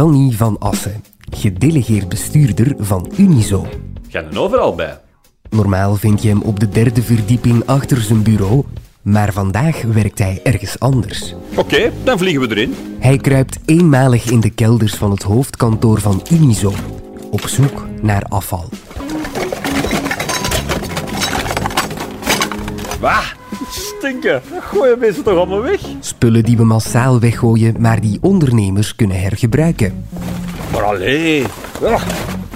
Danny van Assen, gedelegeerd bestuurder van Unizo. Ga er overal bij. Normaal vind je hem op de derde verdieping achter zijn bureau, maar vandaag werkt hij ergens anders. Oké, dan vliegen we erin. Hij kruipt eenmalig in de kelders van het hoofdkantoor van Unizo, op zoek naar afval. Wah, stinken. Gooien mensen toch allemaal weg? Spullen die we massaal weggooien, maar die ondernemers kunnen hergebruiken. Maar allee.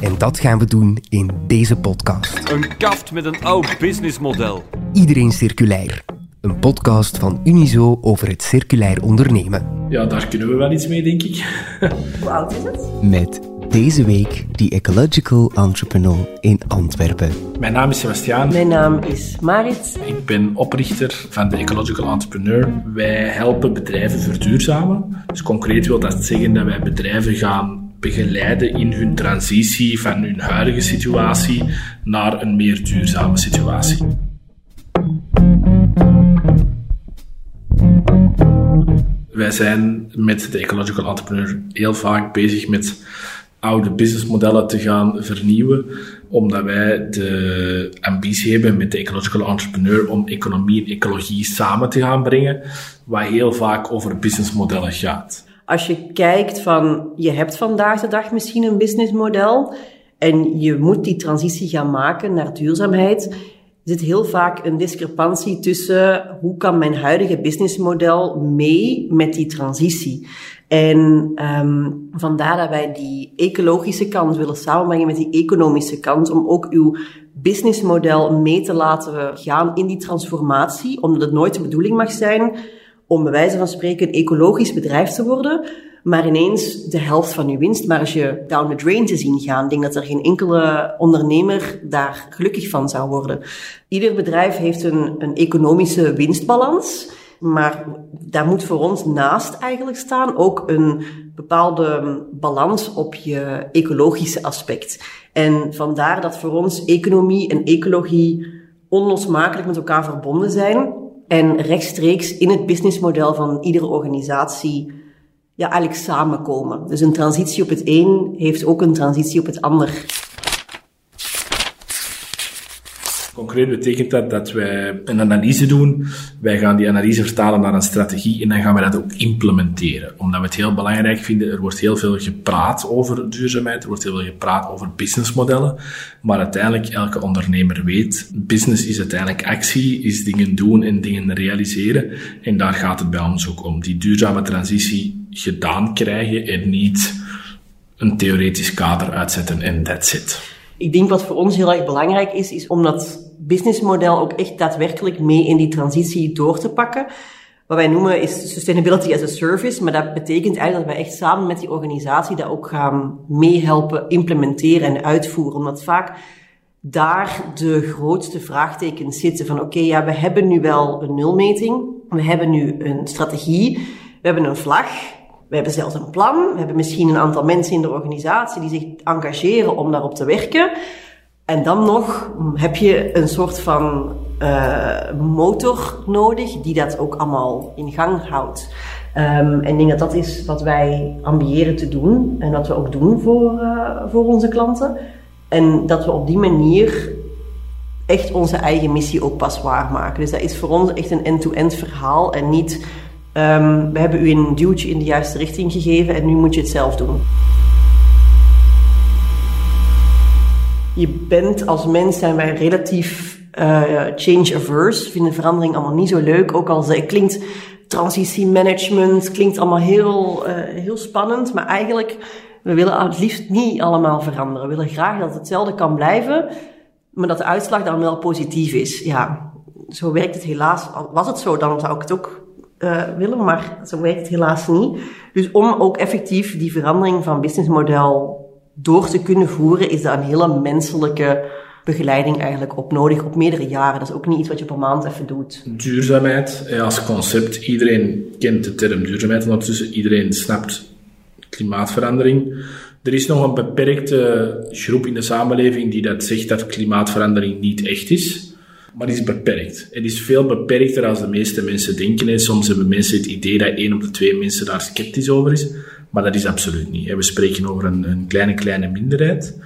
En dat gaan we doen in deze podcast. een kaft met een oud businessmodel. Iedereen Circulair. Een podcast van Unizo over het circulair ondernemen. Ja, daar kunnen we wel iets mee, denk ik. Hoe oud is het? Met deze week die Ecological Entrepreneur in Antwerpen. Mijn naam is Sebastiaan. Mijn naam is Marit. Ik ben oprichter van de Ecological Entrepreneur. Wij helpen bedrijven verduurzamen. Dus concreet wil dat zeggen dat wij bedrijven gaan begeleiden in hun transitie van hun huidige situatie naar een meer duurzame situatie. Wij zijn met de Ecological Entrepreneur heel vaak bezig met oude businessmodellen te gaan vernieuwen, omdat wij de ambitie hebben met de Ecological Entrepreneur om economie en ecologie samen te gaan brengen, wat heel vaak over businessmodellen gaat. Als je kijkt van, je hebt vandaag de dag misschien een businessmodel en je moet die transitie gaan maken naar duurzaamheid, zit heel vaak een discrepantie tussen hoe kan mijn huidige businessmodel mee met die transitie. En um, vandaar dat wij die ecologische kant willen samenbrengen met die economische kant, om ook uw businessmodel mee te laten gaan in die transformatie, omdat het nooit de bedoeling mag zijn om bij wijze van spreken een ecologisch bedrijf te worden, maar ineens de helft van uw winstmarge down the drain te zien gaan. Ik denk dat er geen enkele ondernemer daar gelukkig van zou worden. Ieder bedrijf heeft een, een economische winstbalans. Maar daar moet voor ons naast eigenlijk staan ook een bepaalde balans op je ecologische aspect. En vandaar dat voor ons economie en ecologie onlosmakelijk met elkaar verbonden zijn. En rechtstreeks in het businessmodel van iedere organisatie ja, eigenlijk samenkomen. Dus een transitie op het een heeft ook een transitie op het ander. Concreet betekent dat dat wij een analyse doen. Wij gaan die analyse vertalen naar een strategie en dan gaan we dat ook implementeren. Omdat we het heel belangrijk vinden, er wordt heel veel gepraat over duurzaamheid, er wordt heel veel gepraat over businessmodellen. Maar uiteindelijk, elke ondernemer weet, business is uiteindelijk actie, is dingen doen en dingen realiseren. En daar gaat het bij ons ook om. Die duurzame transitie gedaan krijgen en niet een theoretisch kader uitzetten en that's it. Ik denk wat voor ons heel erg belangrijk is, is om dat businessmodel ook echt daadwerkelijk mee in die transitie door te pakken. Wat wij noemen is sustainability as a service, maar dat betekent eigenlijk dat wij echt samen met die organisatie dat ook gaan meehelpen implementeren en uitvoeren. Omdat vaak daar de grootste vraagtekens zitten van oké, ja, we hebben nu wel een nulmeting, we hebben nu een strategie, we hebben een vlag, we hebben zelfs een plan. We hebben misschien een aantal mensen in de organisatie die zich engageren om daarop te werken. En dan nog heb je een soort van uh, motor nodig die dat ook allemaal in gang houdt. Um, en ik denk dat dat is wat wij ambiëren te doen en wat we ook doen voor, uh, voor onze klanten. En dat we op die manier echt onze eigen missie ook pas waarmaken. Dus dat is voor ons echt een end-to-end -end verhaal en niet Um, we hebben u een duwtje in de juiste richting gegeven en nu moet je het zelf doen. Je bent als mens, zijn wij relatief uh, change averse, vinden verandering allemaal niet zo leuk. Ook al het klinkt transitiemanagement, klinkt allemaal heel, uh, heel spannend, maar eigenlijk, we willen het liefst niet allemaal veranderen. We willen graag dat het hetzelfde kan blijven, maar dat de uitslag dan wel positief is. Ja, zo werkt het helaas. Was het zo, dan zou ik het ook uh, willen, maar zo werkt het helaas niet. Dus om ook effectief die verandering van businessmodel door te kunnen voeren, is daar een hele menselijke begeleiding eigenlijk op nodig, op meerdere jaren. Dat is ook niet iets wat je per maand even doet. Duurzaamheid als concept, iedereen kent de term duurzaamheid ondertussen, iedereen snapt klimaatverandering. Er is nog een beperkte groep in de samenleving die dat zegt dat klimaatverandering niet echt is maar die is beperkt. Het is veel beperkter dan de meeste mensen denken. En soms hebben mensen het idee dat één op de twee mensen daar sceptisch over is. Maar dat is absoluut niet. We spreken over een, een kleine, kleine minderheid.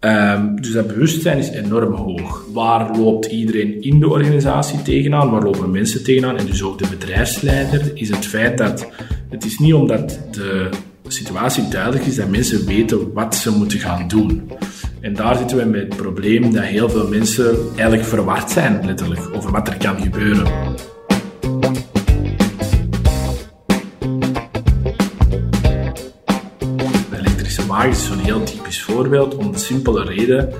Um, dus dat bewustzijn is enorm hoog. Waar loopt iedereen in de organisatie tegenaan? Waar lopen mensen tegenaan? En dus ook de bedrijfsleider is het feit dat het is niet omdat de situatie duidelijk is dat mensen weten wat ze moeten gaan doen. En daar zitten we met het probleem dat heel veel mensen eigenlijk verward zijn, letterlijk, over wat er kan gebeuren. De elektrische wagen is zo'n heel typisch voorbeeld om de simpele reden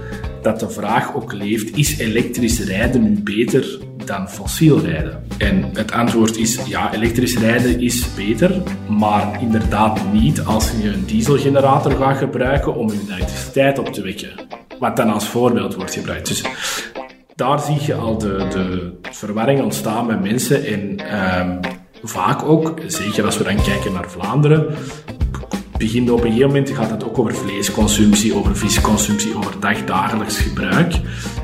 dat de vraag ook leeft: is elektrisch rijden nu beter dan fossiel rijden? En het antwoord is ja, elektrisch rijden is beter, maar inderdaad niet als je een dieselgenerator gaat gebruiken om je elektriciteit op te wekken. Wat dan als voorbeeld wordt gebruikt. Dus daar zie je al de, de verwarring ontstaan bij mensen en um, vaak ook, zeker als we dan kijken naar Vlaanderen, begint op een gegeven moment gaat het ook over vleesconsumptie, over visconsumptie, over dagdagelijks gebruik.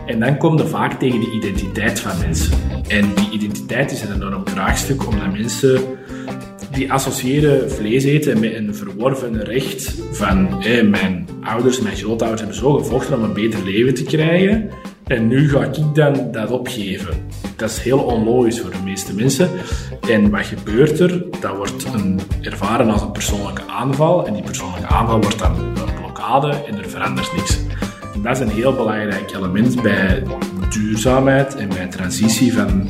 En dan komt het vaak tegen de identiteit van mensen. En die identiteit is een enorm vraagstuk, omdat mensen die associëren vlees eten met een verworven recht van mijn ouders, mijn grootouders hebben zo gevochten om een beter leven te krijgen. En nu ga ik dan dat opgeven. Dat is heel onlogisch voor de meeste mensen. En wat gebeurt er? Dat wordt een, ervaren als een persoonlijke aanval. En die persoonlijke aanval wordt dan een blokkade en er verandert niks. Dat is een heel belangrijk element bij duurzaamheid en bij transitie van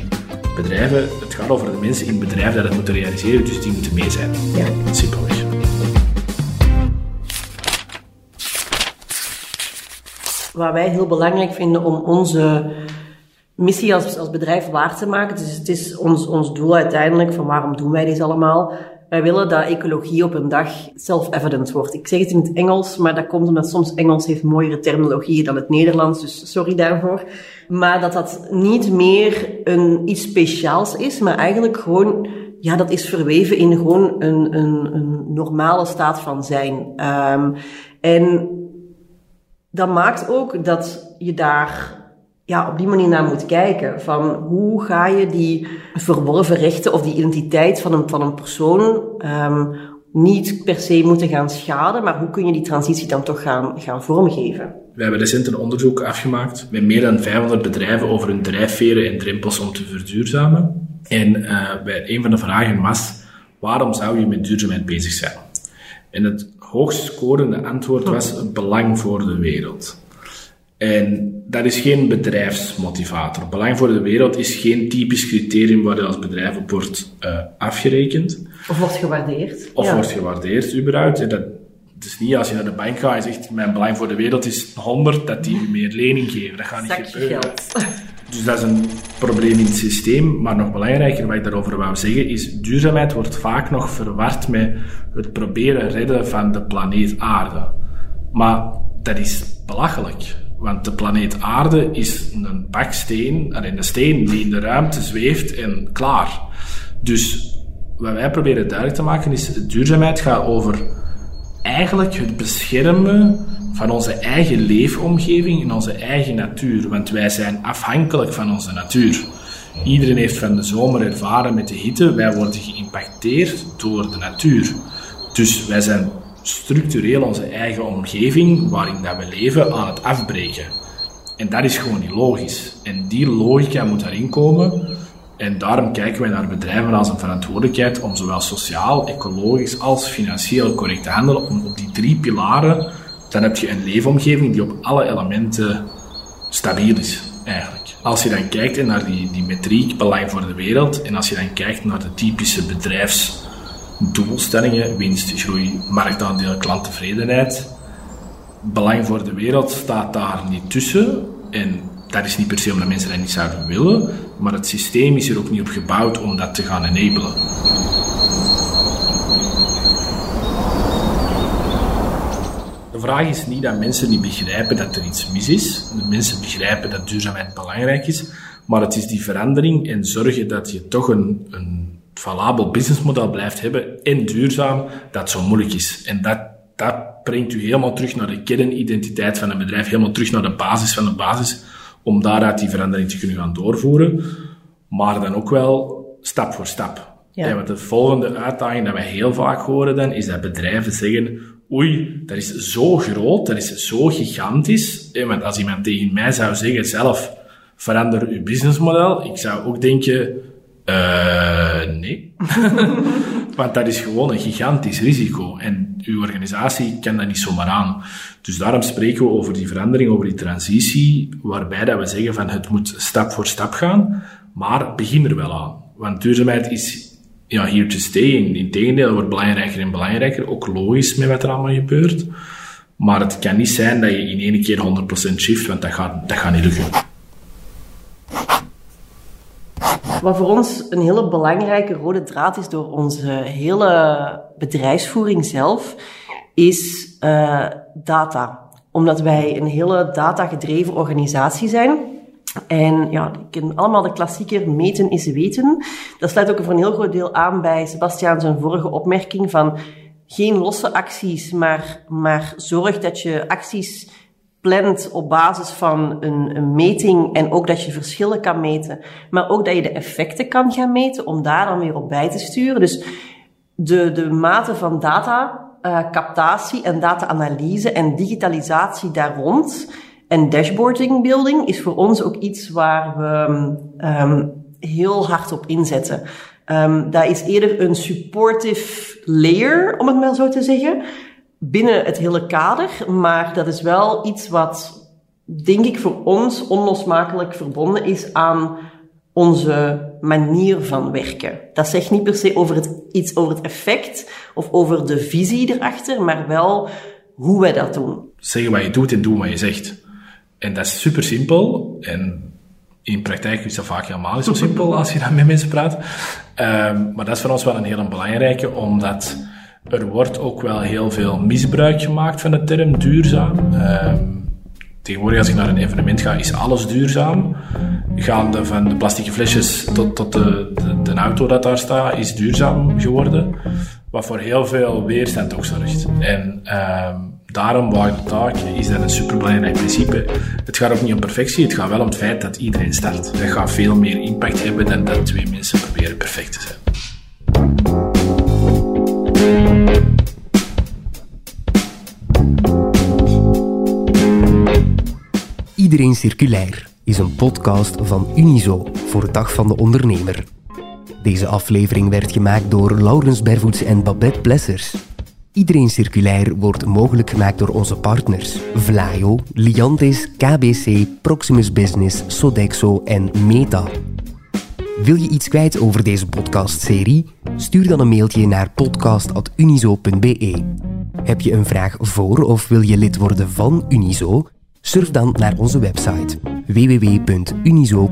bedrijven. Het gaat over de mensen in bedrijven dat het moeten realiseren, dus die moeten mee zijn. Ja. Simpelweg. Wat wij heel belangrijk vinden om onze missie als, als bedrijf waar te maken. Dus het is ons, ons doel uiteindelijk van waarom doen wij dit allemaal. Wij willen dat ecologie op een dag self-evident wordt. Ik zeg het in het Engels, maar dat komt omdat soms Engels heeft mooiere terminologie dan het Nederlands, dus sorry daarvoor. Maar dat dat niet meer een, iets speciaals is, maar eigenlijk gewoon, ja, dat is verweven in gewoon een, een, een normale staat van zijn. Um, en dat maakt ook dat je daar ja, op die manier naar moet kijken. Van hoe ga je die verworven rechten of die identiteit van een, van een persoon um, niet per se moeten gaan schaden, maar hoe kun je die transitie dan toch gaan, gaan vormgeven? We hebben recent een onderzoek afgemaakt met meer dan 500 bedrijven over hun drijfveren en drempels om te verduurzamen. En uh, bij een van de vragen was, waarom zou je met duurzaamheid bezig zijn? En het hoogst scorende antwoord was belang voor de wereld. En dat is geen bedrijfsmotivator. Belang voor de wereld is geen typisch criterium waar je als bedrijf op wordt uh, afgerekend. Of wordt gewaardeerd. Of wordt gewaardeerd, überhaupt. dat, het is niet als je naar de bank gaat en zegt, mijn belang voor de wereld is 100, dat die je meer lening geven. Dat gaat niet Zakje gebeuren. Geld. Dus dat is een probleem in het systeem. Maar nog belangrijker, wat ik daarover wou zeggen, is duurzaamheid wordt vaak nog verward met het proberen redden van de planeet aarde. Maar dat is belachelijk. Want de planeet aarde is een baksteen, een steen die in de ruimte zweeft en klaar. Dus wat wij proberen duidelijk te maken is, duurzaamheid gaat over eigenlijk het beschermen van onze eigen leefomgeving en onze eigen natuur. Want wij zijn afhankelijk van onze natuur. Iedereen heeft van de zomer ervaren met de hitte. Wij worden geïmpacteerd door de natuur. Dus wij zijn structureel onze eigen omgeving waarin dat we leven aan het afbreken. En dat is gewoon niet logisch. En die logica moet daarin komen. En daarom kijken wij naar bedrijven als een verantwoordelijkheid om zowel sociaal, ecologisch als financieel correct te handelen. Om op die drie pilaren, dan heb je een leefomgeving die op alle elementen stabiel is, eigenlijk. Als je dan kijkt naar die, die metriek belang voor de wereld en als je dan kijkt naar de typische bedrijfs doelstellingen, winst, groei, marktaandeel, klanttevredenheid. Belang voor de wereld staat daar niet tussen. En dat is niet per se omdat mensen dat niet zouden willen, maar het systeem is er ook niet op gebouwd om dat te gaan enablen. De vraag is niet dat mensen niet begrijpen dat er iets mis is. De mensen begrijpen dat duurzaamheid belangrijk is, maar het is die verandering en zorgen dat je toch een, een valabel businessmodel blijft hebben en duurzaam, dat zo moeilijk is. En dat, dat brengt u helemaal terug naar de kernidentiteit van een bedrijf, helemaal terug naar de basis van de basis, om daaruit die verandering te kunnen gaan doorvoeren. Maar dan ook wel stap voor stap. Ja. want de volgende uitdaging dat wij heel vaak horen dan, is dat bedrijven zeggen, oei, dat is zo groot, dat is zo gigantisch. Want als iemand tegen mij zou zeggen, zelf, verander uw businessmodel, ik zou ook denken, uh, nee. Want dat is gewoon een gigantisch risico. En uw organisatie kan dat niet zomaar aan. Dus daarom spreken we over die verandering, over die transitie, waarbij dat we zeggen van het moet stap voor stap gaan, maar begin er wel aan. Want duurzaamheid is ja, here to stay. In, in tegendeel, wordt belangrijker en belangrijker. Ook logisch met wat er allemaal gebeurt. Maar het kan niet zijn dat je in één keer 100% shift, want dat gaat, dat gaat niet lukken. Wat voor ons een hele belangrijke rode draad is door onze hele bedrijfsvoering zelf, is uh, data. Omdat wij een hele data-gedreven organisatie zijn. En ja, ik ken allemaal de klassieker meten is weten. Dat sluit ook voor een heel groot deel aan bij Sebastiaan zijn vorige opmerking van geen losse acties, maar, maar zorg dat je acties op basis van een, een, meting en ook dat je verschillen kan meten, maar ook dat je de effecten kan gaan meten om daar dan weer op bij te sturen. Dus de, de mate van data uh, captatie en data-analyse en digitalisatie daar rond en dashboarding building is voor ons ook iets waar we um, heel hard op inzetten. Um, dat is eerder een supportive layer, om het maar zo te zeggen binnen het hele kader, maar dat is wel iets wat, denk ik, voor ons onlosmakelijk verbonden is aan onze manier van werken. Dat zegt niet per se over het, iets over het effect of over de visie erachter, maar wel hoe wij dat doen. Zeggen wat je doet en doen wat je zegt. En dat is super simpel. En in praktijk is dat vaak helemaal niet zo simpel als je dan met mensen praat. Um, maar dat is voor ons wel een heel belangrijke, omdat er wordt ook wel heel veel misbruik gemaakt van de term duurzaam. Uh, tegenwoordig als ik naar een evenement ga, is alles duurzaam. Gaande van de plastic flesjes tot, tot de, de, de, auto dat daar staat, is duurzaam geworden. Wat voor heel veel weerstand ook zorgt. En uh, daarom, waar de taak, is dat een superbelangrijk principe. Het gaat ook niet om perfectie, het gaat wel om het feit dat iedereen start. Dat gaat veel meer impact hebben dan dat twee mensen proberen perfect te zijn. Iedereen Circulair is een podcast van Unizo voor de Dag van de Ondernemer. Deze aflevering werd gemaakt door Laurens Bervoets en Babette Plessers. Iedereen Circulair wordt mogelijk gemaakt door onze partners Vlaio, Liantis, KBC, Proximus Business, Sodexo en Meta. Wil je iets kwijt over deze podcastserie? Stuur dan een mailtje naar podcast.unizo.be. Heb je een vraag voor of wil je lid worden van Unizo? Surf dan naar onze website www.unizo.be.